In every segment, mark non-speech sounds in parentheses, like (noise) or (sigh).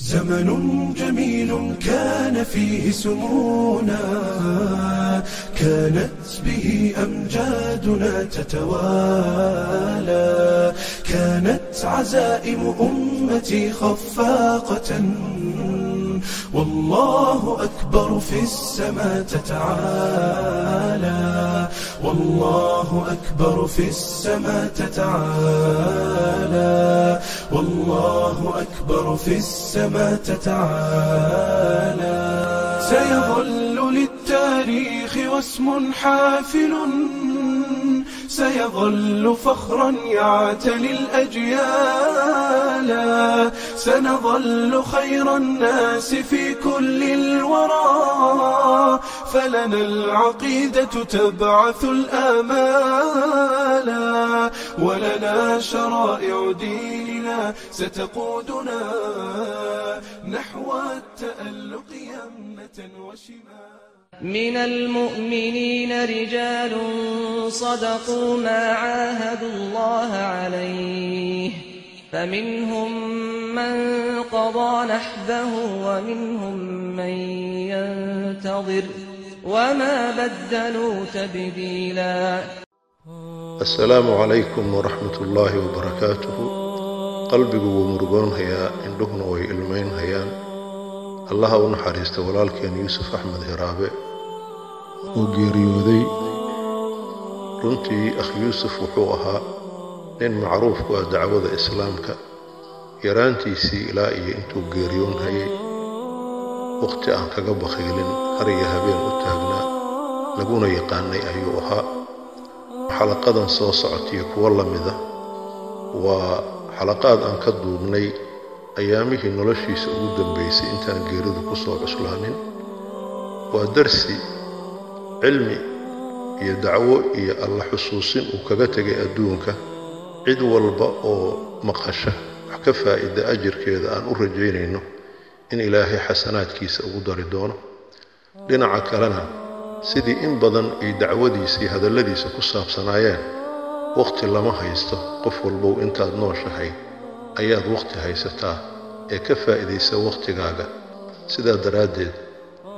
زمن جميل كان فيه سمونا كانت به أمجادنا تتوالى كانت عزائم أمتي خفاقة والله أكبر في السماء تتعالى والله أكبر في السماء تتعالى والله أكبر في السماء تتعالى سيظل للتاريخ واسم حافل سيظل فخرا يعتلي الأجيال سنظل خير الناس في كل الورى فلنا العقيدة تبعث الآمال ولنا شرائع ديننا ستقودنا نحو التألق يمنة وشمال من المؤمنين رجال صدقوا ما عاهدوا الله عليه فمنهم من قضى نحبه ومنهم من ينتظر وما بدلوا تبديلا asalaamu calaykum waraxmat ullaahi wabarakaatuhu qalbigu wuu murugoonhayaa indhuhuna way ilmaynhayaan allaha u naxariista walaalkeen yuusuf axmed hiraabe oo geeriyooday runtii akh yuusuf wuxuu ahaa nin macruuf ku ah dacwada islaamka yaraantiisii ilaa iyo intuu geeriyoonhayay wakhti aan kaga bakhiilin har iyo habeen u taagnaa laguna yaqaanay ayuu ahaa. Xalaqadan soo socotiyo kuwo la mida waa xalaqaad aan ka duubnay ayaamihii noloshiisa ugu dambaysay intaan geeridu ku soo cuslaanin. Waa darsi cilmi iyo dacwo iyo alla xusuusin uu kaga tegay adduunka. Cid walba oo maqasha wax ka faa'iida ajirkeeda aan u rajaynayno in ilaahay xasanaadkiisa ugu dari doono. Dhinaca kalena sidii in badan ay dacwadiisa iyo hadalladiisa ku saabsanaayeen wakhti lama haysto qof walbow intaad nooshahay ayaad wakhti haysataa ee ka faa'iidaysa wakhtigaaga sidaa daraaddeed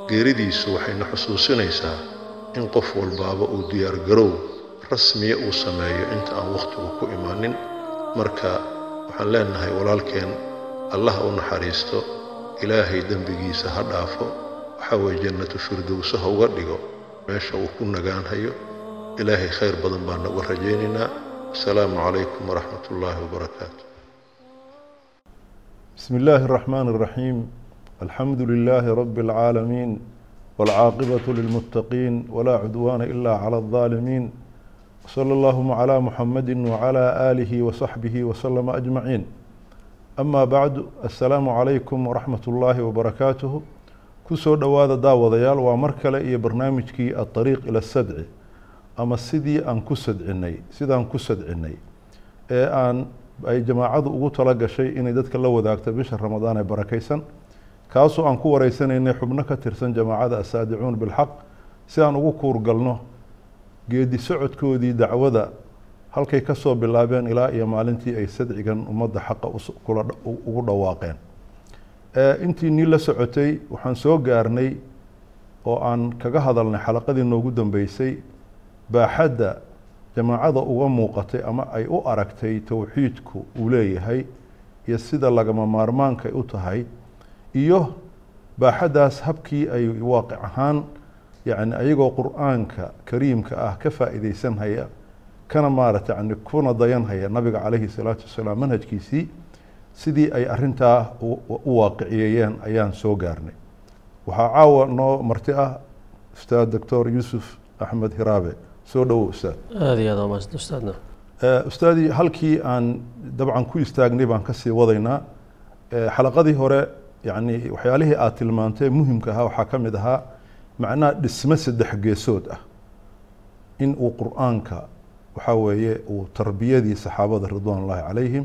geeridiisu waxayna xusuusinaysaa in qof walbaaba uu diyaargarow rasmiya uu sameeyo inta aan wakhtigu ku imaanin. Marka waxaan leenahay walaalkeen allaha u naxariisto ilaahay dembigiisa ha dhaafo waxaa weeye jannatu firdowse ha uga dhigo meesha uu ku nagaanhayo ilaahay khayr badan baana uga rajaynaynaa. Assalaamu calaykum waraxmat ullaahi wabarakaatu bismi illaahi araxmaan araxiim alxamdu lilaahi rabbi alcaalamiin walcaaqibatu lilmuttaqiin walaa cudwaana ilaa cala aldaalimiin wsala allaahuma calaa muxamadi wacalaa aalihi wasaxbihi wasalama ajmaciin ama bacdu assalaamu calaykum waraxmat ullaahi wabarakaatuhu. Ku soo dhowaada daawadayaal waa mar kale iyo barnaamijkii adariiq ila sadci ama sidii aan ku sadcinay sidaan ku sadcinay ee aan ay jamaacadu ugu tala gashay inay dadka la wadaagto bisha ramadaan ee barakaysan. Kaasoo aan ku wareysanaynay xubno ka tirsan jamaacada asaadicuun bilxaq si aan ugu kuurgalno geedi socodkoodii dacwada halkay ka soo bilaabeen ilaa iyo maalintii ay sadcigan ummadda xaqa ugu dhawaaqeen. Intii nii la socotay waxaan soo gaarnay oo aan kaga hadalnay xalaqadii noogu dambeysay baaxadda jamaacada uga muuqatay ama ay u aragtay towxiidku uu leeyahay iyo sida lagama maarmaanka u tahay iyo baaxaddaas habkii ay waaqic ahaan yacni ayagoo qur'aanka kariimka ah ka faa'iideysanhaya kana maarata yani kuna dayanhaya nabiga calayhi salaatu wasalaam manhajkiisii sidii ay arintaa u waaqiciyeeyeen ayaan soo gaarnay. Waxaa caawa noo marti ah ustaad doctor yuusuf axmed hiraabe. Soo dhowow ustaad. Aada iyo aad ustaadna. Ustaadii halkii aan dabcan ku istaagnay baan ka sii wadaynaa. Xalaqadii hore yani waxyaalihii aad tilmaantay muhimka ahaa waxaa ka mid ahaa macnaha dhisme saddex geesood ah. In uu qur'aanka waxaa weeye uu tarbiyadii saxaabada ridwaan ullahi calayhim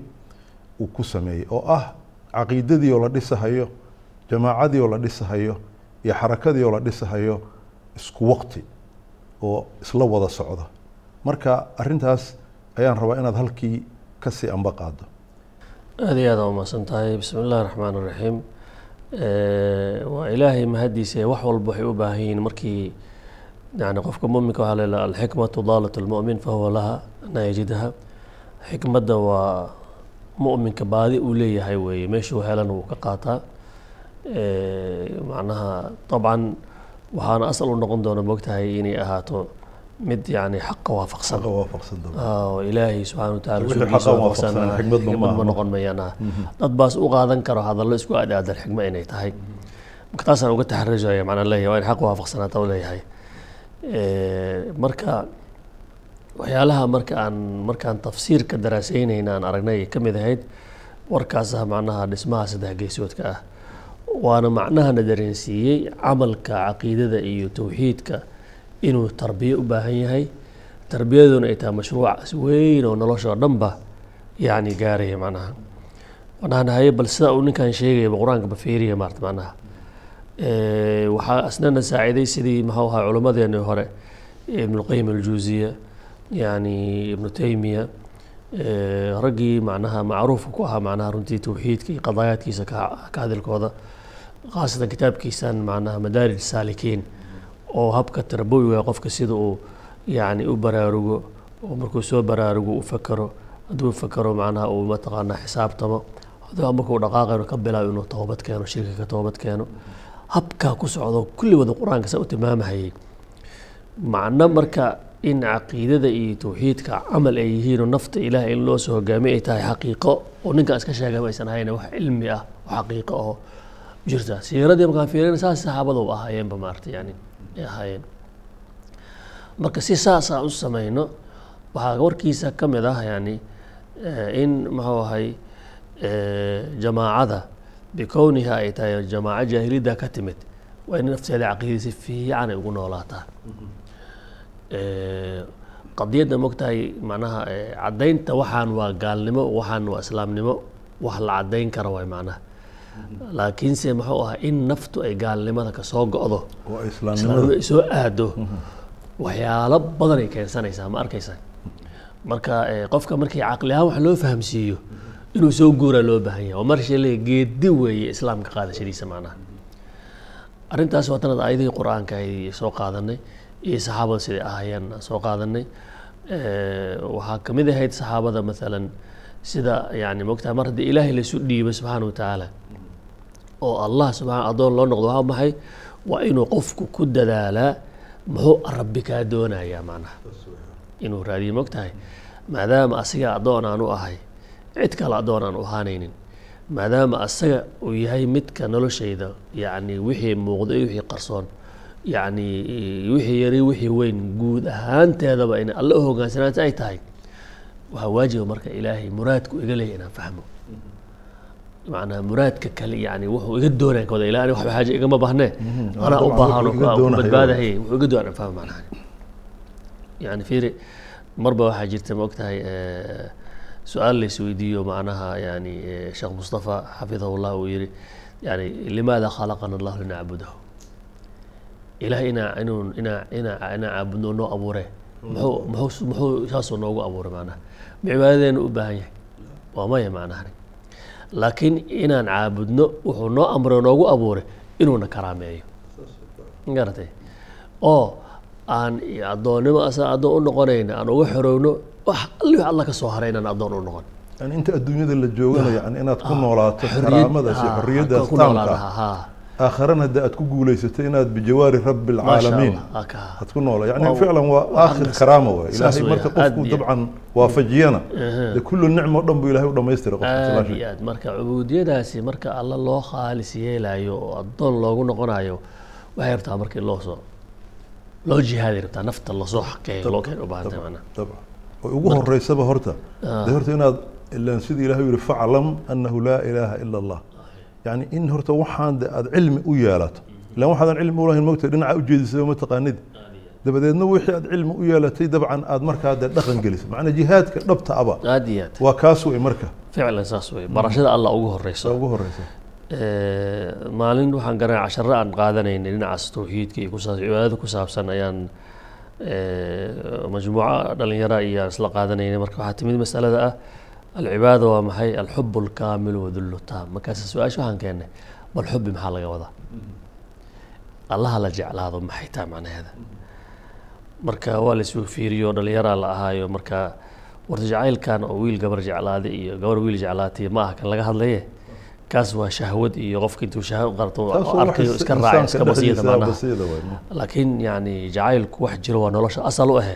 uu ku sameeyey oo ah caqiidadii oo la dhisahayo jamaacadii oo la dhisahayo iyo xarakadii oo la dhisahayo isku waqti oo isla wada socda. Marka arintaas ayaan rabaa inaad halkii ka sii amba qaado aada iyo aada umahadsan tahay. Bismi illahi raxmaan iraxiim waa ilaahay mahadiisa wax walba waxay u baahan yihiin markii yani qofka muminka waxaa leela alxikmatu daalat lmu'min fahuwa laha anaa yajidaha xikmadda waa mu'minka baadi uu leeyahay weeye meeshuu helan wuu ka qaataa. Macnaha dabcan waxaana asal u noqon doona mogtahay inay ahaato mid yani xaqa waafaqsan. Ah, ilaahay subxaana wataala ma noqon mayaan ah. dad baas u qaadan karo hadallo isku aadaadan xikmo inay tahay. Marka taasaan uga taxarujaya macnaa leeyahay waa in xaq waafaqsanaata u leeyahay marka waxyaalaha marka aan markaan tafsiirka daraasaynayna aan aragnay ay ka mid ahayd warkaas ah macnaha dhismaha saddex geesoodka ah. Waana macnahana dareensiiyey camalka caqiidada iyo towxiidka inuu tarbiyo u baahan yahay. Tarbiyaduna ay tahay mashruuc weyn oo nolosha oo dhanba yacni gaaraya macnaha. Waxaan haye bal sida uu ninkan sheegayaba qur'aanka bafiiriya maarta macnaha waxaa asnana saaciday sidii maxuu ahaa culimmadeenii hore ibnulqayim aljuuziya yani ibnu taymiya eh, raggii macnaha macruufka ku ahaa macnaha runtii towxiidka iyo qadaayaadkiisa ka hadalkooda khaasatan kitaabkiisan macnaha madaarij saalikiin oo habka tarbawiga qofka sida uu yani u baraarugo oo markuu soo baraarugo u fakero hadduu fakero macnaha uu mataqaanaa xisaabtamo markuu dhaqaaqayno ka bilaabo inuu toobad keeno shirka ka toobad keeno habkaa ku socdo kulli wada qur'aanka saa u tilmaamahayay. Macno marka in caqiidada iyo towxiidka camal ay yihiin oo nafta ilaah in loo soo hogaamiy ay tahay xaqiiqo oo ninkaan iska sheegay ma aysan ahayn wax cilmi ah oo xaqiiqo oo jirta. Siiradii markaan fiirina saas saxaabada ahaayeenba maarata yani ay ahaayeen. Marka si saas aan u samayno waxaa warkiisa ka mid ah yani eh, in muxuu ahay eh, jamaacada bikowniha ay tahay jamaaco jaahiliyadda ka timid waa in nafteeda caqiidada si fiican ay ugu noolaataa qadiyadda mogtahay macnaha eh, caddaynta waxaan waa gaalnimo waxaan waa islaamnimo wax la caddayn kara waay macnaha laakiinse muxuu ahaa in naftu ay gaalnimada ka soo go'do islaamnimada ay soo aado waxyaalo badan ay keensanaysaa ma arkaysaa marka qofka markii caqli ahaan wax loo fahamsiiyo inuu soo guuraa loo baahan yahay. Oo marsha le geedi weeye islaamka qaadashadiisa macnaha arrintaas waa aayadihii qur'aanka ay soo qaadanay iyo saxaabada siday ahaayeen soo qaadanay. Waxaa ka mid ahayd saxaabada maalan sida yani mogtahay mar haddii ilaahay laysu dhiibo subxaana watacaala oo allah subxana addoon loo noqdo waa maxay waa inuu qofku ku dadaalaa muxuu rabbi kaa doonayaa macnaha inuu raadiyo mogtahay maadaama asiga addoon aan u ahay cid kale addoon aan u ahaanaynin maadaama asaga uu yahay midka noloshayda yacni wixii muuqdo iyo wixii qarsoon yacni wixii yari wixii weyn guud ahaanteedaba in alle u hogaansanaanta ay tahay waxaa waajiba marka ilaahay muraadku iga leeyahy inaan fahmo. Macnaha muraadka kale yani wuxuu iga doonaya kawada ilaa aniga waxba xaaja igama bahnee anaa u dabcan baahan oo wuxuu iga ku doonayo. badbaadahay wuxuu iga doonaya fahmo macnaha. Yani fiiri marba waxaa jirta ma eh, su'aal la isweydiiyo macnaha yani sheekh mustafa xafidahullah uu yiri yani limaada khalaqana allahu linacbudahu? Ilaah inaa inuu inaa inaa inaa caabudno noo abuure. Muxuu muxuu muxuu saasuu noogu abuuray macnaha. Ma cibaadadeena u baahan yahay. Waa maya macnaha laakiin inaan caabudno wuxuu noo amray oo noogu abuuray inuuna karaameeyo. Garatay oo aan addoonnimo asaa addoon u noqonayna aan uga xorowno wax alli alla ka soo haray inaan addoon u noqon. Inta adduunyada la joogana yani inaad ku noolaato xorriyad- karaamadaas iyo haa, xorriyaddaas taamka aakharana hadda aad ku guulaysato inaad bijawaari rabbi alcaalamiin aad ku noola yani ficlan waa aakhir karaama waay. ilaahay marka qofku iyo- dabcan waafajiyana. De kullu nicmo dhan buu ilaahay u dhamaystira qofka aad iyo marka cubuudiyadaasi marka alla loo khaalis yeelayo oo addoon loogu noqonayo waxay rabtaa marka in loo soo loo jihaaday rabtaa nafta la soo xaqeeyo loo keen u baahantay way ugu horeysaba horta. De horta inaad ilaan sida ilaahay yidhi faclam annahu laa ilaaha ila allah. Yani in horta waxaan de aad cilmi u yeelato. Ilaan waxaadan cilmi u lahayn mogta dhinaca ujeedisaba ma taqaanid. Dabadeedna wixii aad cilmi u yeelatay dabcan aad markaa de dhaqan gelisay. Macnaa jihaadka dhabta aba. Waa kaas wey marka. Ficlan saas wey barashada alla ugu horeyso ugu horeysa Eh, maalin waxaan garanay casharo aan qaadanaynay dhinacaas towxiidka iyo kusaas cibaadada ku saabsan ayaan majmuuco dhalinyara iyo aan isla qaadanaynay marka waxaa timid masalada ah alcibaada waa maxay? Alxub alkaamil wadullu markaas su'aasha waxaan keennay bal xubi maxaa laga wadaa? Allaha la jeclaado maxay tahay macnaheeda? Marka waa laisuu fiiriyo dhalinyaraa la ahaayo marka warta jacaylkan oo wiil gabar jeclaaday iyo gabar wiil jeclaatay ma aha kan laga hadlaye kaas waa shahwad iyo qofka intuu shahwad qarto arkayo iska raacay iska basiida macnaha laakiin yani jacaylku wax jiro waa nolosha asal u ahe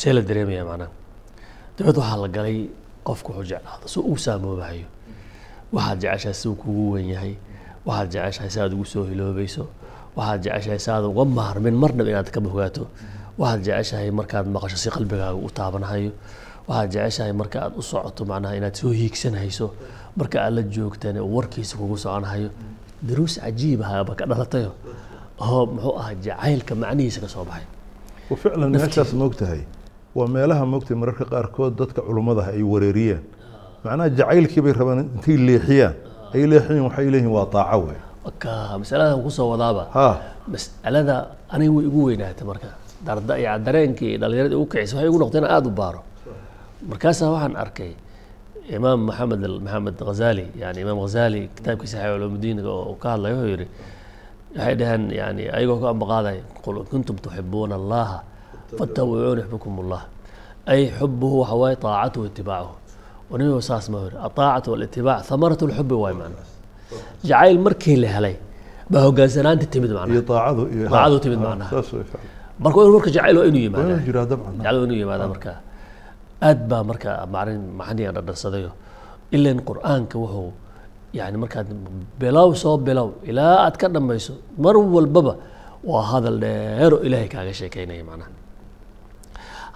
see la dareemaya macnaha dabeed waxaa la galay qofku wuxuu jeclaado si uu saamoobahayo waxaad jeceshahay si uu kugu wen yahay waxaad jeceshahay si aad ugu soo hiloobayso waxaad jeceshahay si aad uga maarmin marnaba inaad ka fogaato waxaad jeceshahay markaad maqasho si qalbigaaga u taabanahayo waxaad jeceshahay marka aad u socoto macnaha inaad soo hiigsanhayso marka aad la joogtan oo warkiisa kugu soconhayo daruus cajiibahaaba ka dhalatayo oo muxuu ahaa jacaylka macnihiisa ka soo baxay. Ficlan meeshaas moogtahay waa meelaha moogtahay mararka qaarkood dadka culummadaha ay wareeriyaan. Macnaha jacaylkii bay rabaan intay leexiyaan. Ah. Ay leexiyin waxay leeyihiin waa taaco waay masaladaaan ku soo wadaaba masalada aniga way igu weynaata marka darda dareenkii dhalinyarada igu kicisa waxay igu noqdeen aada u baaro markaasaa waxaan arkay imaam maxamed maxamed ghazali yani imaam ghazali kitaabkiisa saxiix culuumudiinka oo ka hadlaya wuxuu yidhi waxay dhaheen yani ayagoo ka ambaqaaday qul in kuntum tuxibuuna allaha fattabicuuni yuxbikum allah ay xubuhu waxa waaye taacatuhu itibaacuhu waniba saas ma yidhi ataacatu walitibaac thamaratu lxubi waay macna. Jacayl markii la helay baa hogaansanaanta timid macnaha Taacadu timid macnaha. marka in marka jacayl waa inuu yimaada jacayl waa inuu yimaada marka aad baa marka macrin maxaniyan dhadharsadayo ilan qur'aanka wuxuu yani markaad bilow soo bilow ilaa aad ka dhammayso mar walbaba waa hadal dheero ilaahay kaaga sheekeynaya macnaha.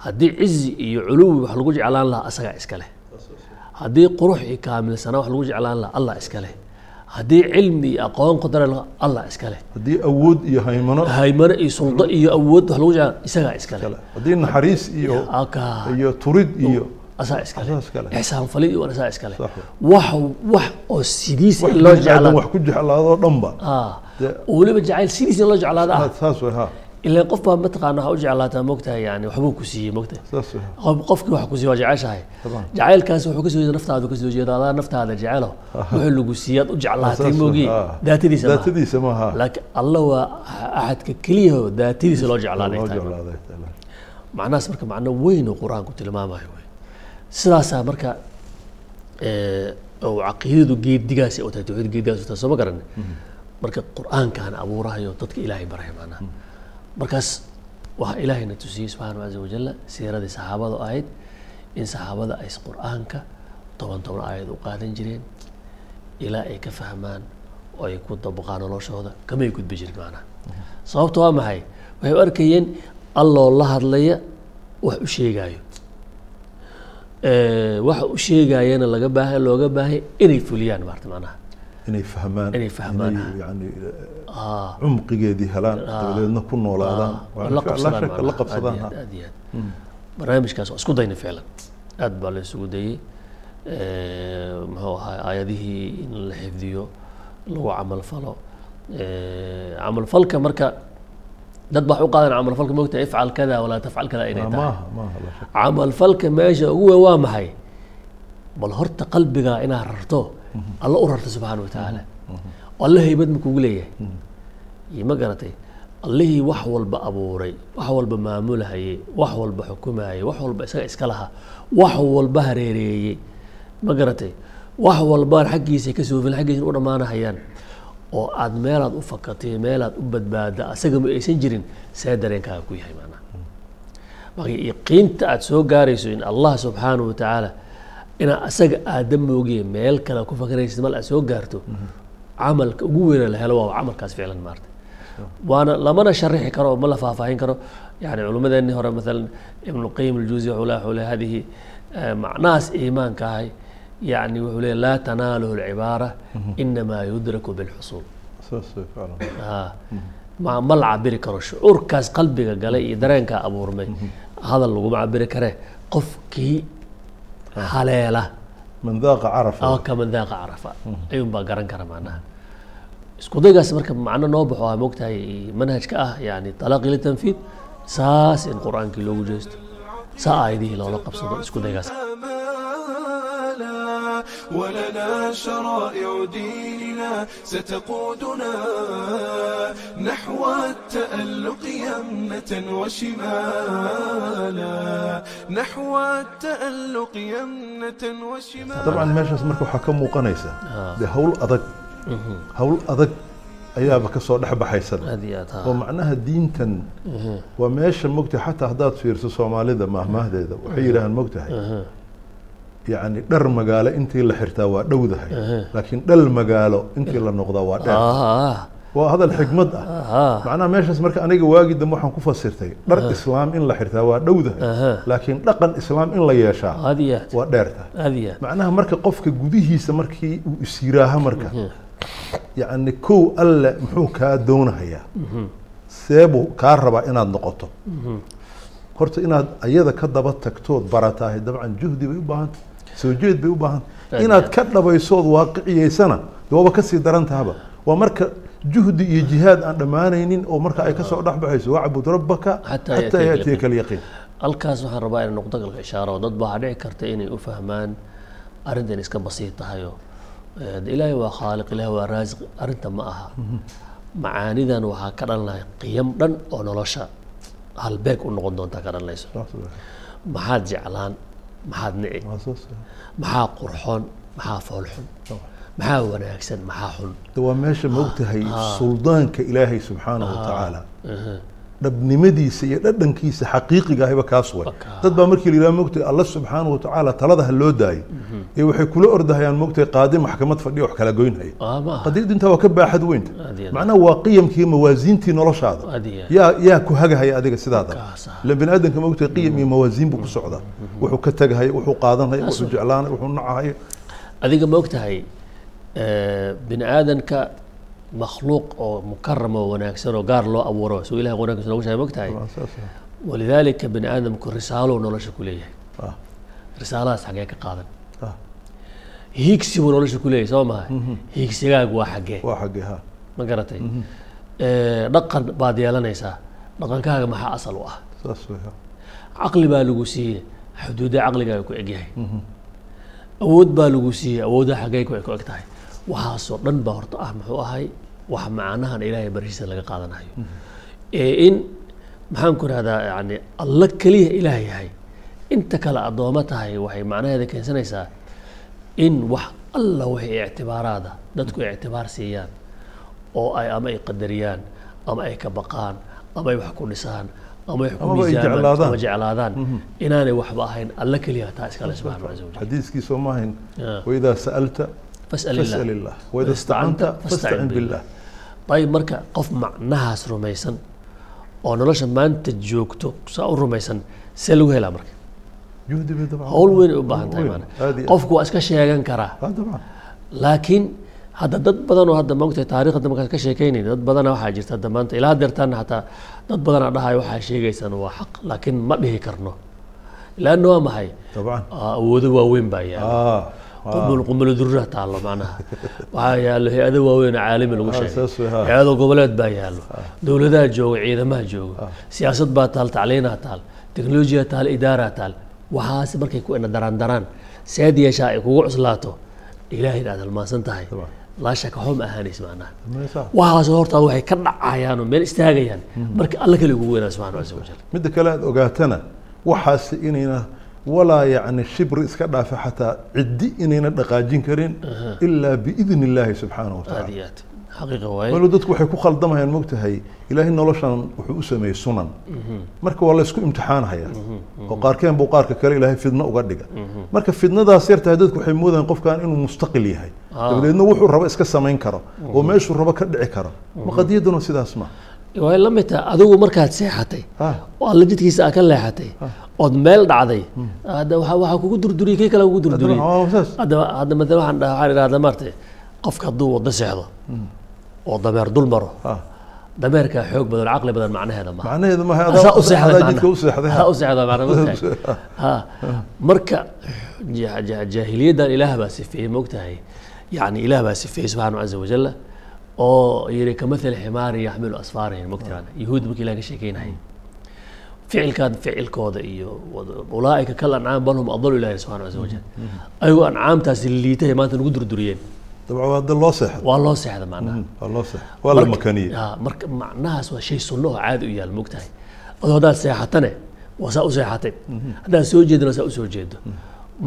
Haddii cizi iyo culuwi wax lagu jeclaan lahaa asagaa iska leh. Haddii qurux iyo kaamilsanaa wax lagu jeclaan lahaa allah iska leh haddii cilmi iyo aqoon qodara lahaa allah iska leh. Haddii awood iyo haymano. Haymano iyo suldo iyo awood wax lagu jeclaan isagaa iska leh. Kale haddii naxariis iyo iyo turid iyo asaa iska leh. asaa iska leh. ixsaan falid iyo asaa iska leh. Sax. wax wax oo sidiis in loo jeclaado wax ku jeclaadoo dhanba. Weliba jacayl sidiis in loo jeclaado ah saas way ha ilaan qof baa mataqaana waxaa u jeclaataa mogtahay yani waxbuu ku siiyey mogtahay qofkii wax ku siiye waa jeceshahay. Jacaylkaas wuxuu ka soo jeeda naftaada ka soo jeeda adaa naftaada jecelo. Wuxuu lagu siiyaad u jeclaatay ha. daatadiisa daatadiisa maaha laakiin alla waa axadka keliya oo daatadiisa loo jeclaaday macnahaas marka macno weyn oo qur'aanku tilmaamayo wey sidaasaa marka oo caqiidadu geedigaasi oo tahay tawxiid geedigaas oo tahay soo ma garan marka qur'aankaan abuurahayo dadka ilaahay baraya macnaha markaas waxaa ilaahayna tusiyey subxaanahu caza wajalla siiradii saxaabada ahayd in saxaabada ay qur'aanka toban toban aayad u qaadan jireen. Ilaa ay ka fahmaan oo ay ku dabaqaan noloshooda kamay gudbi jirin macnaha. Sababta waa maxay? Waxay u arkayeen alloo la hadlaya wax u sheegaayo. Waxa u sheegayana laga baahay looga baahay inay fuliyaan maarta macnaha inay fahmaan Inay fahmaan, yani ah. Cumqigeedii helaan dabadeedna ku noolaadaan. La qabsadaan Aad iyo aad, aad. barnaamijkaas waa isku dayna ficlan aad baa la isugu dayey Eh, muxuu ahaa aayadihii in la xifdiyo lagu camal falo. Eh, camal falka marka dad baa u qaadan camal falka mogta ifcal kada walaa tafcal kada inay tahay. camal falka meesha ugu weyn waa maxay? Bal horta qalbiga inaad rarto alla u rarto subxaana wa tacaala alla haybad ma kugu leeyahay? Ma garatay? Allihii wax walba abuuray wax walba maamulahayey wax walba xukumayay wax walba isaga iska lahaa wax walba hareereeyey ma garatay? Wax walba xaggiisa ka soofin xaggiisa u dhammaanahayaan. Oo aad meelaad u fakatay meelaad u badbaada asaga ma aysan jirin see dareenkaaga ku yahay macnaha marka yaqiinta aad soo gaarayso in allah subxaanahu watacaala inaa asaga aadan moogiye meel kale ku fakaraysid mal aad soo gaarto camalka ugu weyna la helo waa camalkaas ficlan maarta. Waana lamana sharixi karo oo ma la faahfaahin karo. Yani culimmadeenii hore maalan ibn lqayim aljuzi wuxuu wuxuu leeyahay hadihi macnahaas iimaanka ahay. Yani wuxuu leeyahay laa tanaaluhu alcibaara inamaa yudraku bilxusuul. Ma ma la cabiri karo shucuurkaas qalbiga galay iyo dareenkaa abuurmay. Hadal laguma cabiri karee qofkii haleela man daaqa carafa oo kaman daaqa carafa ayuun baa garan kara macnaha isku daygaas marka macno noo baxo aa mogtahay manhajka ah yani talaaqi litanfiid saas in qur-aankii loogu jeesto saa aayadihii loola qabsado isku daygaas آمالا ولنا شرائع ديننا ستقودنا نحو التألق يمنة وشمالا نحو التألق يمنة وشمالا dabcan meeshaas marka waxaa ka muuqanaysa dee hawl adag hawl adag ayaaba ka soo dhex baxaysan aad iyo aad oo ha macnaha diintan waa meesha mogtahay xataa haddaad fiirso soomaalida maahmaahdeeda waxay yidhaahaan mogtahay yacni dhar magaalo intii la xirtaa waa dhowdahay. Laakiin dhal magaalo intii la noqdaa waa dheer. Waa hadal xigmad ah. Ah macnaha meeshaas marka aniga waagi dambe waxaan ku fasirtay dhar islaam in la xirtaa waa dhowdahay. Aha. laakiin dhaqan islaam in la yeeshaa waa dheertahay macnaha marka qofka gudihiisa markii uu isyiraaha marka yacni kow alle muxuu kaa doonahayaa? Seebuu kaa rabaa inaad noqoto. Horta inaad ayada ka daba tagtood baratahay dabcan juhdi bay u baahantay soo jeed bay u baahantay inaad ka dhabaysood waaqiciyeysana dee waaba ka sii daran tahaba waa marka juhdi iyo jihaad aan dhammaanaynin oo marka ay ka soo dhex baxayso wacbud rabbaka Xataa ya'tiyaka alyaqiin halkaas waxaan rabaa inay noqdo galka ishaaro dad baa dhici karta inay u fahmaan arrintan iska basiid tahayo. Eh, ilaahay waa khaaliq ilaahay waa raasiq arrinta ma aha. Macaanidan waxaa ka dhalanaya qiyam dhan oo nolosha halbeeg u noqon doontaa ka dhalanayso. Maxaad jeclaan maxaad nici weeye. maxaa qurxoon maxaa foolxun. Maxaa wanaagsan maxaa xun. Waa meesha mogtahay suldaanka ilaahay subxaanahu wa tacaala dhabnimadiisa iyo dhadhankiisa xaqiiqiga ahiba kaas way dad baa markii la yidhaha mogtahay alla subxaanahu wa tacaala talada ha loo daayo. Ee waxay kula ordahayaan mogtahay qaadi maxkamad fadhiya wax kala goynhaya qadiyaddu intaa waa ka baaxad weynta macnaha waa qiyamkii mawaasiintii noloshaada. Yaa yaa ku hagahaya adiga sidaada. Ila bini aadamka mogtahay qiyam iyo mawaasiin buu ku socdaa. Wuxuu ka tegahaya wuxuu qaadanhaya wuxuu jeclaanaya wuxuu nacahaya adiga ma ogtahay eh, bini aadanka makhluuq oo mukaram oo wanaagsan oo gaar loo abuuro suu ilahay quraankiisa noogu sheegay ma ogtahay Waa saas ah. walidaalika bini aadamku risaalo nolosha ku leeyahay Ah, risaaladaas xagee ka qaadan hiigsi buu nolosha ku leeyahay soo maha hiigsigaagu waa xagee waa xaggee ha ma garatay dhaqan baad yeelanaysaa dhaqankaaga maxaa asal u ah caqli baa lagu siiyey xuduuda caqligaaga ku egyahay awood baa lagu siiyey awoodda xaggee ku ku eg tahay waxaasoo dhan baa horta ah muxuu ahay wax macnahan ilaahay barishiisa laga qaadanayo ee in maxaan ku rahdaa yani alla keliya ilaah yahay inta kale addooma tahay waxay macnaheeda keensanaysaa in wax alla waxay ictibaaraada dadku ictibaar siiyaan oo ay ama ay qadariyaan ama ay ka baqaan ama ay wax ku dhisaan ama ay ku miisaamaan jeclaadaan. ama jeclaadaan. Inaanay waxba ahayn alla keliya taa iskale subxaana wajal. Xadiiskii soo maahayn Ah. waidaa sa'alta fas'al illah waida istacanta fastacin billah ayib marka qof macnahaas rumaysan oo nolosha maanta joogto saa u rumaysan see lagu helaa marka hawl weyn ay u baahan tahay maana qofku waa iska sheegan karaa laakiin hadda dad badan oo hadda maogtahay taariikhda markaan ka sheekaynayn dad badana waxaa jirta hadda maanta ilaa deertaana xataa dad badanaa dhahayo waxaa sheegaysaan waa xaq laakiin ma dhihi karno laanna waa maxay awoodo waaweyn baa yaalla ah qumul durra taallo macnaha. Waxaa yaallo hay'ado waaweyn oo caalami lagu Ah, sheegay. ha. hay'ado goboleed baa yaallo. Dowladaha jooga ciidamaha jooga siyaasad baa taal tacliinaa taal teknolojiya taal idaaraa taal. Waxaas markay ku ina daraan daraan seed yeeshaa ay kugu cuslaato ilaahay inaad halmaansan tahay. Dabcan. laa shaka waxba ma ahaanaysa macnaha waxaas hortaada waxay ka dhacayaan oo meel istaagayaan. Marka alla kale kugu weynaa subxana casa wajal midda kale aad ogaatana waxaasi inayna walaa yacni shibri iska dhaafa xataa ciddi inayna dhaqaajin karin ilaa biidni illaahi aad aad. Waaye. Walo dadku waxay ku khaldamayaan mogtahay ilaahay noloshan wuxuu u sameeyey sunan. Marka waa la isku imtixaanhaya oo qaarkeen buu qaarka kale ilaahay fidno uga dhiga. Marka fidnadaas yartahay dadku waxay moodayaan qofkan inuu mustaqil yahay. Ah. dabadeedna wuxuu rabo iska samayn karo oo meeshuu rabo ka dhici karo. Ma qadiyaduna sidaas ma. Way la mid tahay adigu markaad seexatay Ah. oo alla jidkiisa aa ka leexatay ood meel dhacday. Waxaa waxaa kugu durduriyey kii kale kugu durduriyey saas. hadda hadda matala waxaan idhahdaa maartay qofka hadduu waddo seexdo oo dameer dul maro dameerkaa xoog badan caqli badan macnaheeda (laughs) ha marka ja- ja- jaahiliyaddan ilaah baa sifeeyey mogtahay yani ilaah baa sifeeyey subxaanahu caza wajalla oo yidhi kamathali ximaari yaxmilu asfaarihin mogtahay yahuud markii ilaah ka sheekeynayay ficilkan ficilkooda iyo ulaa'ika kal ancaam bal hum adalu ilahi subxana casa wajal ayagoo ancaamtaasi liitay maanta nagu durduriyeen. Waa loo seexda waa la Marka- macnahaas waa shay sunno oo caadi u yaal mogtahay adoo haddaad seexatane waa saa u seexatay. Haddaad soo jeedana saa u soo jeedo.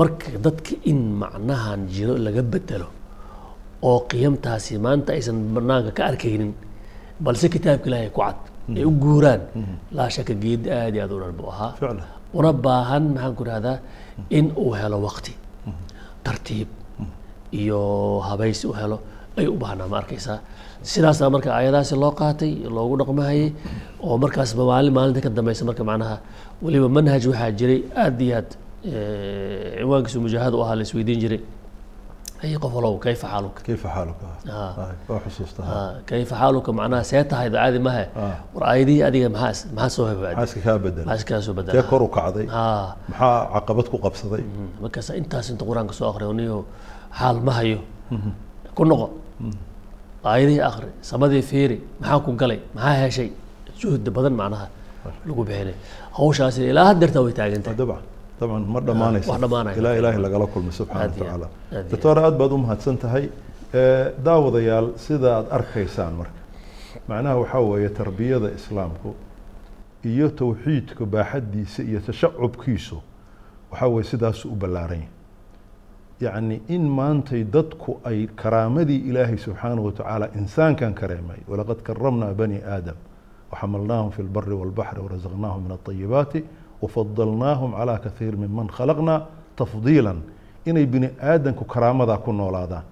Marka dadka in macnahan jiro laga bedelo oo qiyamtaasi maanta aysan banaanka ka arkaynin balse kitaabka ilaahay ku cad ay u guuraan. Laa shaka geed aad iyo aad u dhan buu ahaa. Una baahan maxaan ku rahdaa in uu helo waqti tartiib iyo habaysi u helo ay u baahnaa ma arkaysaa. Sidaasaa marka ayadaasi loo qaatay loogu dhaqmahayay oo markaasba maalin maalinta ka dambeysa marka macnaha weliba manhaj waxaa jiray aad iyo aad ciwaankiisu mujaahad u ahaa la isweydiin jiray ay qof walow kayfa xaaluka kayfa xaaluka Ah. Ay, waa xusuusta Ah, kayfa xaaluka macnaha see tahay caadi mahe. Ah. war aayadihii adiga maxaa maxaa soo maxaa hebaad iska kaa bedela maxaa iska soo tee bedela kor u kacday. Ah. maxaa caqabad ku qabsaday? Markaas intaas inta qur'aanka soo akriyo niyo xaal ma hayo. Ku noqo. Aayadihii akri samadii fiiri maxaa ku galay maxaa heshay? Juhdi badan macnaha lagu bixinay. Hawshaasi ilaa haddeerta way taagantahay dabcan dabcan ma dhammaanaysa wax dhammaanaya. ilaa ilaahay lagala kulmay subxaana Aad iyo watacaala aad, aad iyo doctor aad baad u mahadsan tahay Eh, daawadayaal sida aad arkaysaan marka macnaha waxaa weeye tarbiyada islaamku iyo tawxiidka baaxaddiisa iyo tashacubkiisu waxaa weeye sidaasu u ballaaran yahay yacni in maantay dadku ay karaamadii ilaahay subxaanahu watacaala insaankan kareemay walaqad karamnaa bani aadam وحملناهم في البر والبحر ورزقناهم من الطيبات wafadalnaahum calaa kaiir minman khalaqna tafdiilan inay bini aadanku karaamadaa ku noolaadaan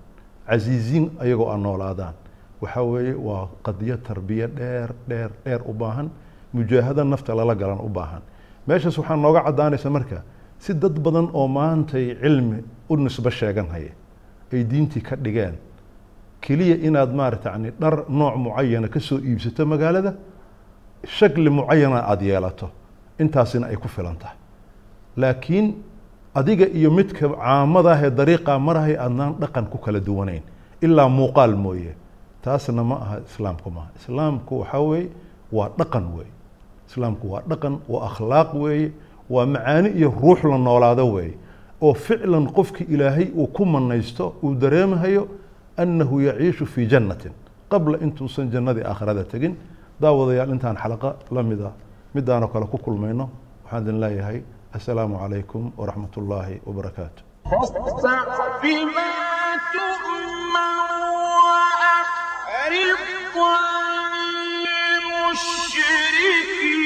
casiiziin ayagoo aan noolaadaan waxaa weeye waa qadiyo tarbiya dheer dheer dheer u baahan mujaahada nafta lala galan u baahan meeshaas waxaa nooga caddaanaysa marka si dad badan oo maantay cilmi u nisbo sheegan haya ay diintii ka dhigeen keliya inaad maarata yani dhar nooc mucayana ka soo iibsato magaalada shakli mucayana aada yeelato intaasina ay ku filan tahay laakiin adiga iyo midka caamadaah ee dariiqaa marahay aadnaan dhaqan ku kala duwanayn. Ilaa muuqaal mooye. Taasna ma aha islaamku maaha islaamku waxaa weeye waa dhaqan weeye. Islaamku waa dhaqan waa akhlaaq weeye waa macaani iyo ruux la noolaado weeye. Oo ficlan qofki ilaahay uu ku manaysto uu dareemahayo annahu yaciishu fii jannatin. Qabla intuusan jannadii aakhirada tegin daawadayaal intaan xalaqa la mida midaanoo kale ku kulmayno. Waxaan idin leeyahay assalaamu calaykum waraxmat ullaahi wabarakaatu المشركين